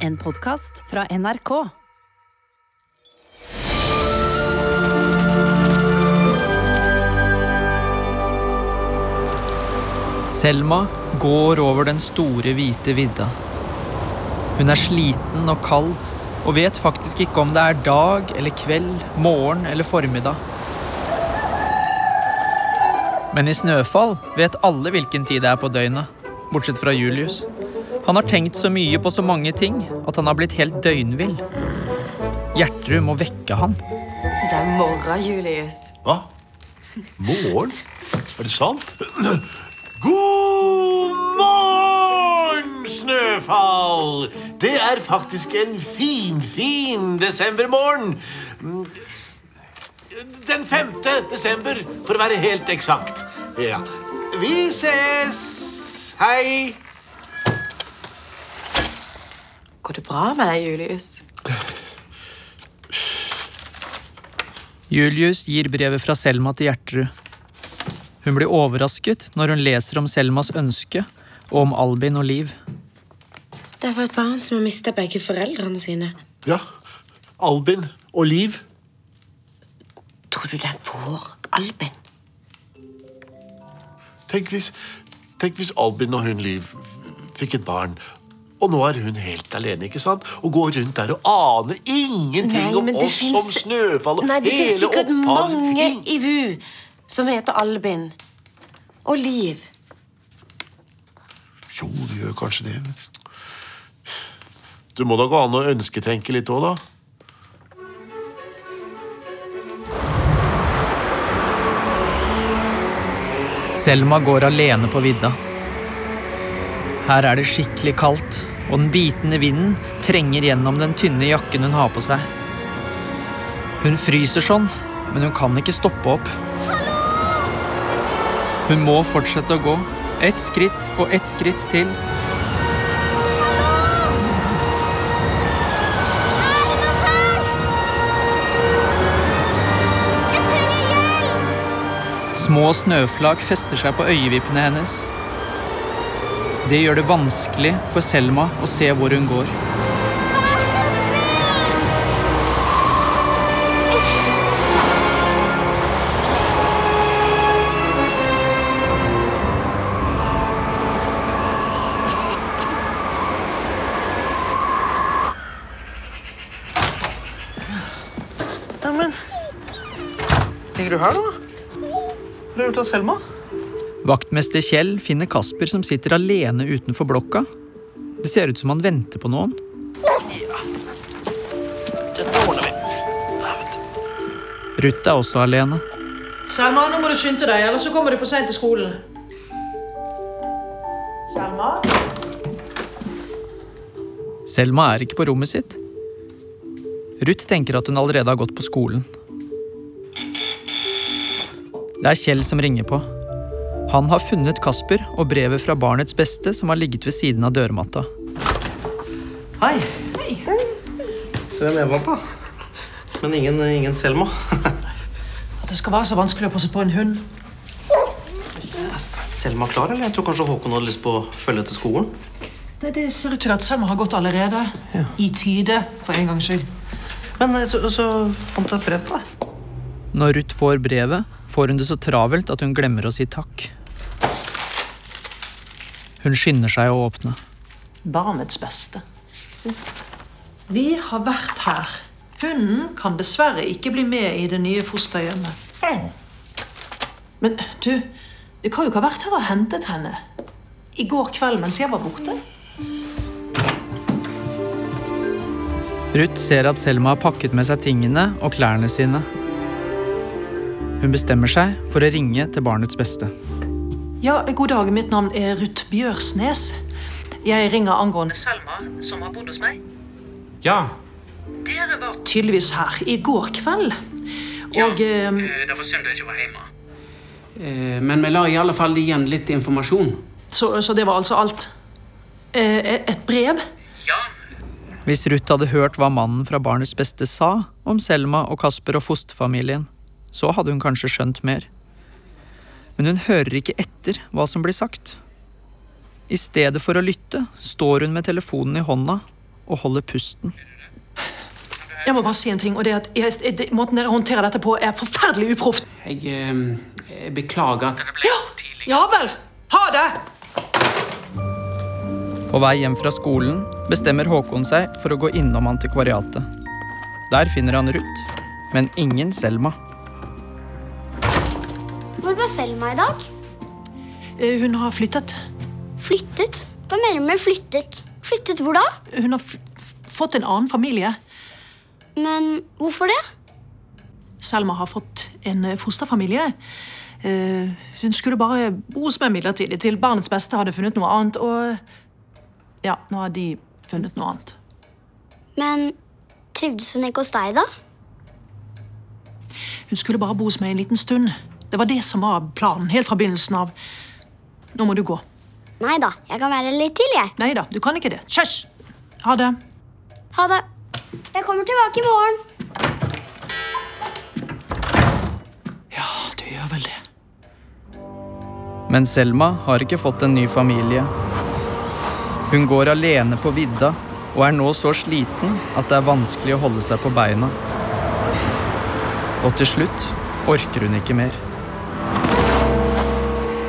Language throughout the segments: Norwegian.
En podkast fra NRK. Selma går over den store, hvite vidda. Hun er sliten og kald og vet faktisk ikke om det er dag eller kveld, morgen eller formiddag. Men i Snøfall vet alle hvilken tid det er på døgnet, bortsett fra Julius. Han har tenkt så mye på så mange ting at han har blitt helt døgnvill. Gjertrud må vekke han. Det er morgen, Julius. Hva? Morgen? Er det sant? God morgen, Snøfall! Det er faktisk en fin, fin desembermorgen. Den 5. desember, for å være helt eksakt. Ja. Vi ses! Hei! Går det bra med deg, Julius? Julius gir brevet fra Selma til Gjertrud. Hun blir overrasket når hun leser om Selmas ønske og om Albin og Liv. Det er for et barn som har mista begge foreldrene sine. Ja, Albin og Liv. Tror du det er vår Albin? Tenk hvis, tenk hvis Albin og hun Liv fikk et barn. Og nå er hun helt alene, ikke sant? Og går rundt der og aner ingenting om oss som Snøfall og Nei, det finnes sikkert mange i VU som heter Albin. Og Liv. Jo, det gjør kanskje det. men- Du må da gå an å ønsketenke litt òg, da. Selma går alene på vidda. Her er det skikkelig kaldt, og den bitende vinden trenger gjennom den tynne jakken hun har på seg. Hun fryser sånn, men hun kan ikke stoppe opp. Hun må fortsette å gå. Ett skritt og ett skritt til. Små snøflak fester seg på øyevippene hennes. Det gjør det vanskelig for Selma å se hvor hun går. Neimen Ligger du her, da? Har du av Selma? Vaktmester Kjell finner Kasper som sitter alene utenfor blokka. Det ser ut som han venter på noen. Dette ordner vi. Der, vet du. Ruth er også alene. Selma, nå må du skynde deg, ellers så kommer du for seint til skolen. Selma? Selma er ikke på rommet sitt. Ruth tenker at hun allerede har gått på skolen. Det er Kjell som ringer på. Han har funnet Kasper og brevet fra barnets beste som har ligget ved siden av dørmatta. Hei. Se hvem jeg vant, da. Men ingen, ingen Selma. At det skal være så vanskelig å passe på en hund. Er Selma klar, eller? Jeg tror kanskje Håkon hadde lyst på å følge til skolen. Det, det ser ut til at Selma har gått allerede. I tide, for en gangs skyld. Men eh, så, så fant jeg et brev til deg. Når Ruth får brevet, får hun det så travelt at hun glemmer å si takk. Hun skynder seg å åpne. Barnets beste. Vi har vært her. Hunden kan dessverre ikke bli med i det nye fosterhjemmet. Men du, du kan jo ikke ha vært her og hentet henne i går kveld mens jeg var borte. Ruth ser at Selma har pakket med seg tingene og klærne sine. Hun bestemmer seg for å ringe til barnets beste. Ja, god dag. Mitt navn er Ruth Bjørsnes. Jeg ringer angående Selma, som har bodd hos meg. Ja, Dere var tydeligvis her i går kveld. Og eh, det var synd du ikke var hjemme. Eh, Men vi la i alle fall igjen litt informasjon. så, så det var altså alt. Eh, et brev? Ja, Hvis Ruth hadde hørt hva mannen fra Barnets Beste sa om Selma og Kasper og fosterfamilien, så hadde hun kanskje skjønt mer. Men hun hører ikke etter hva som blir sagt. I stedet for å lytte står hun med telefonen i hånda og holder pusten. Jeg må bare si en ting, og det at jeg, det, Måten dere håndterer dette på, er forferdelig uproft. Jeg, eh, jeg beklager at Ja, ja vel! Ha det! På vei hjem fra skolen bestemmer Håkon seg for å gå innom antikvariatet. Der finner han Ruth, men ingen Selma. Selma i dag? Eh, Hun har flyttet. Flyttet? Hva mener du med flyttet? Flyttet hvor da? Hun har fått en annen familie. Men hvorfor det? Selma har fått en eh, fosterfamilie. Uh, hun skulle bare bo hos meg midlertidig til barnets beste hadde funnet noe annet. Og ja, nå har de funnet noe annet. Men trivdes hun ikke hos deg, da? Hun skulle bare bo hos meg en liten stund. Det var det som var planen helt fra begynnelsen av. Nå må du gå. Nei da, jeg kan være litt til, jeg. Nei da, du kan ikke det. Kjøss! Ha det. Ha det. Jeg kommer tilbake i morgen. Ja, du gjør vel det. Men Selma har ikke fått en ny familie. Hun går alene på vidda og er nå så sliten at det er vanskelig å holde seg på beina. Og til slutt orker hun ikke mer.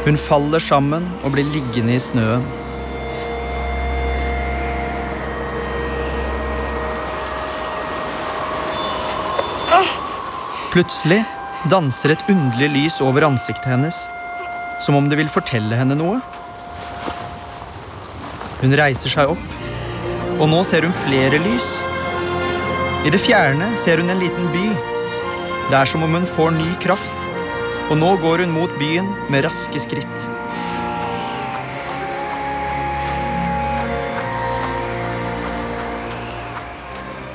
Hun faller sammen og blir liggende i snøen. Plutselig danser et underlig lys over ansiktet hennes, som om det vil fortelle henne noe. Hun reiser seg opp, og nå ser hun flere lys. I det fjerne ser hun en liten by. Det er som om hun får ny kraft, og nå går hun mot byen med raske skritt.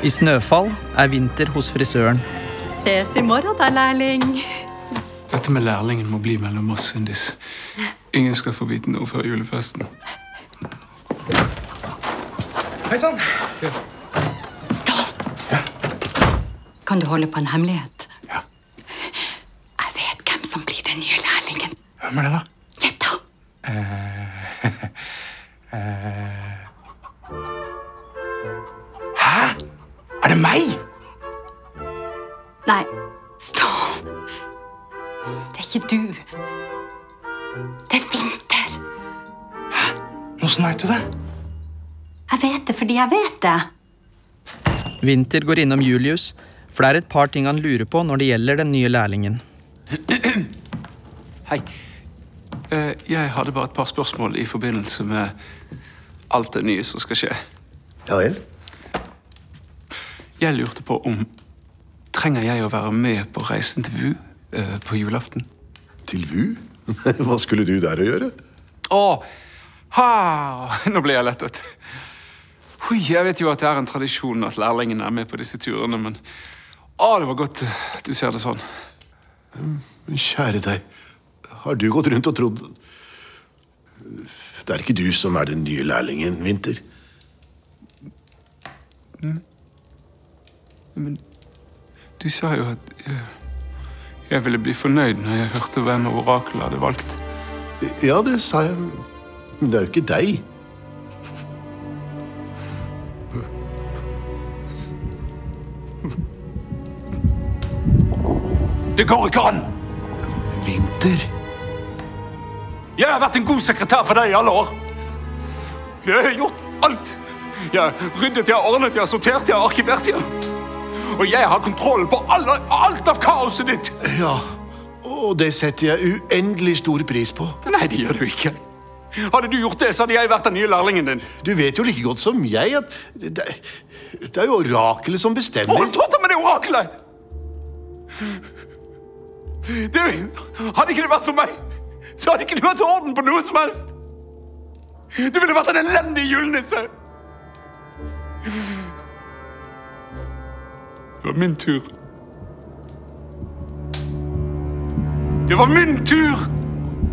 I snøfall er vinter hos frisøren. Ses i morgen da, lærling. Dette med lærlingen må bli mellom oss, Sundis. Ingen skal få vite noe før julefesten. Hei sann! Stål! Kan du holde på en hemmelighet? Ja. Jeg vet hvem som blir den nye lærlingen. Hvem er det, da? Gjett, da! Hæ? Er det meg? Nei, Stål. Det er ikke du. Det er Vinter. Hæ? Åssen veit du det? Jeg vet det fordi jeg vet det. Vinter går innom Julius, for det er et par ting han lurer på når det gjelder den nye lærlingen. Hei. Eh, Jeg hadde bare et par spørsmål i forbindelse med alt det nye som skal skje. Ja vel? Jeg lurte på om Trenger jeg å være med på reisen til VU eh, på julaften? Til VU? Hva skulle du der å gjøre? Å! Ha! Nå ble jeg lettet. Jeg vet jo at det er en tradisjon at lærlingene er med på disse turene, men å, det var godt eh, du ser det sånn. Men Kjære deg, har du gått rundt og trodd Det er ikke du som er den nye lærlingen, Vinter. Men du sa jo at jeg, jeg ville bli fornøyd når jeg hørte hvem orakelet hadde valgt. Ja, det sa jeg, men det er jo ikke deg. Det går ikke an! Vinter? Jeg har vært en god sekretær for deg i alle år. Jeg har gjort alt. Jeg har ryddet, jeg har ordnet, jeg har sortert, jeg har arkivert. Jeg. Og jeg har kontroll på alle, alt av kaoset ditt. Ja, og det setter jeg uendelig stor pris på. Nei, det gjør du ikke. Hadde du gjort det, så hadde jeg vært den nye lærlingen din. Du vet jo like godt som jeg at det, det er jo orakelet som bestemmer. Hold totta med det oraklet! Det, hadde ikke det vært for meg, så hadde ikke du hatt orden på noe som helst. Du ville vært en elendig julenisse. Det var min tur. Det var min tur!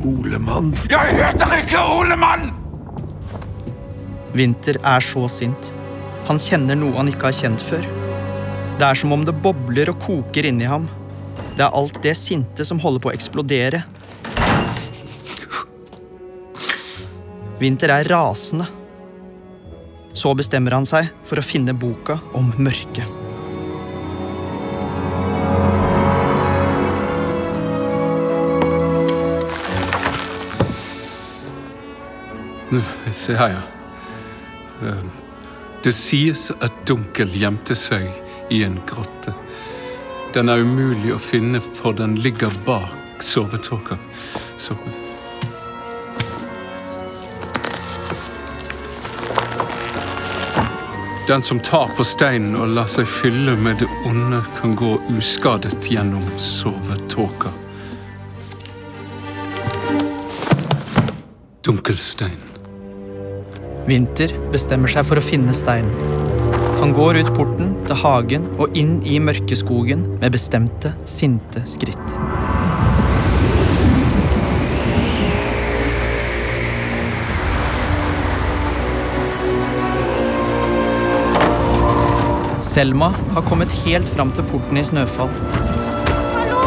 Olemann. Jeg heter ikke Olemann! Vinter er så sint. Han kjenner noe han ikke har kjent før. Det er som om det bobler og koker inni ham. Det er alt det sinte som holder på å eksplodere. Vinter er rasende. Så bestemmer han seg for å finne boka om mørket. Se her, ja. Det sies at Dunkel gjemte seg i en grotte. Den er umulig å finne, for den ligger bak sovetåka. Så Den som tar på steinen og lar seg fylle med det onde, kan gå uskadet gjennom sovetåka. Dunkelstein. Vinter bestemmer seg for å finne steinen. Han går ut porten til hagen og inn i mørkeskogen med bestemte, sinte skritt. Selma har kommet helt fram til porten i Snøfall. Hallo!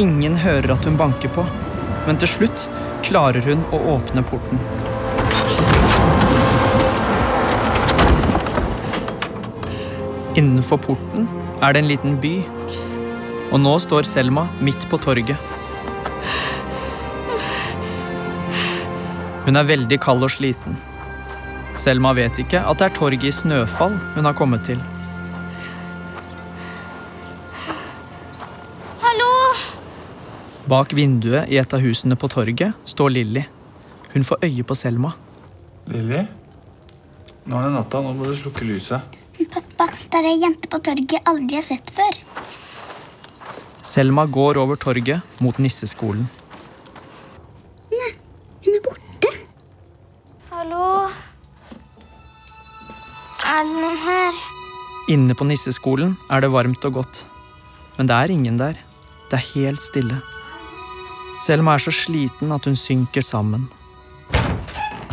Ingen hører at hun banker på, men til slutt klarer hun å åpne porten. Innenfor porten er det en liten by, og nå står Selma midt på torget. Hun er veldig kald og sliten. Selma vet ikke at det er torget i Snøfall hun har kommet til. Hallo! Bak vinduet i et av husene på torget står Lilly. Hun får øye på Selma. Lilly? Nå er det natta. Nå må du slukke lyset. Pappa, det er ei jente på torget jeg aldri har sett før. Selma går over torget mot nisseskolen. Inne på nisseskolen er det varmt og godt. Men det er ingen der. Det er helt stille. Selma er så sliten at hun synker sammen.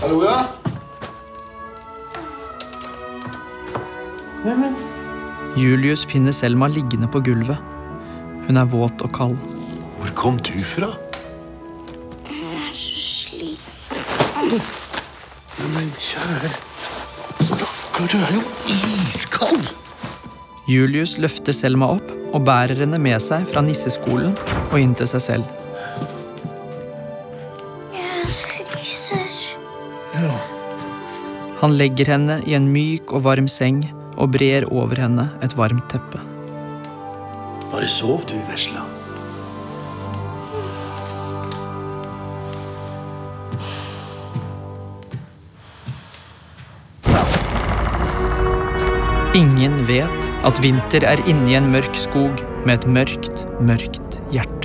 Hallo, ja? Neimen, Julius finner Selma liggende på gulvet. Hun er våt og kald. Hvor kom du fra? Jeg er så sliten. Men kjære Stakkar, du er jo iskald! Julius løfter Selma opp og bærer henne med seg fra nisseskolen og inn til seg selv. Jeg fryser. Han legger henne i en myk og varm seng og brer over henne et varmt teppe. Bare sov du, vesla. Ingen vet at Vinter er inne i en mørk skog med et mørkt, mørkt hjerte.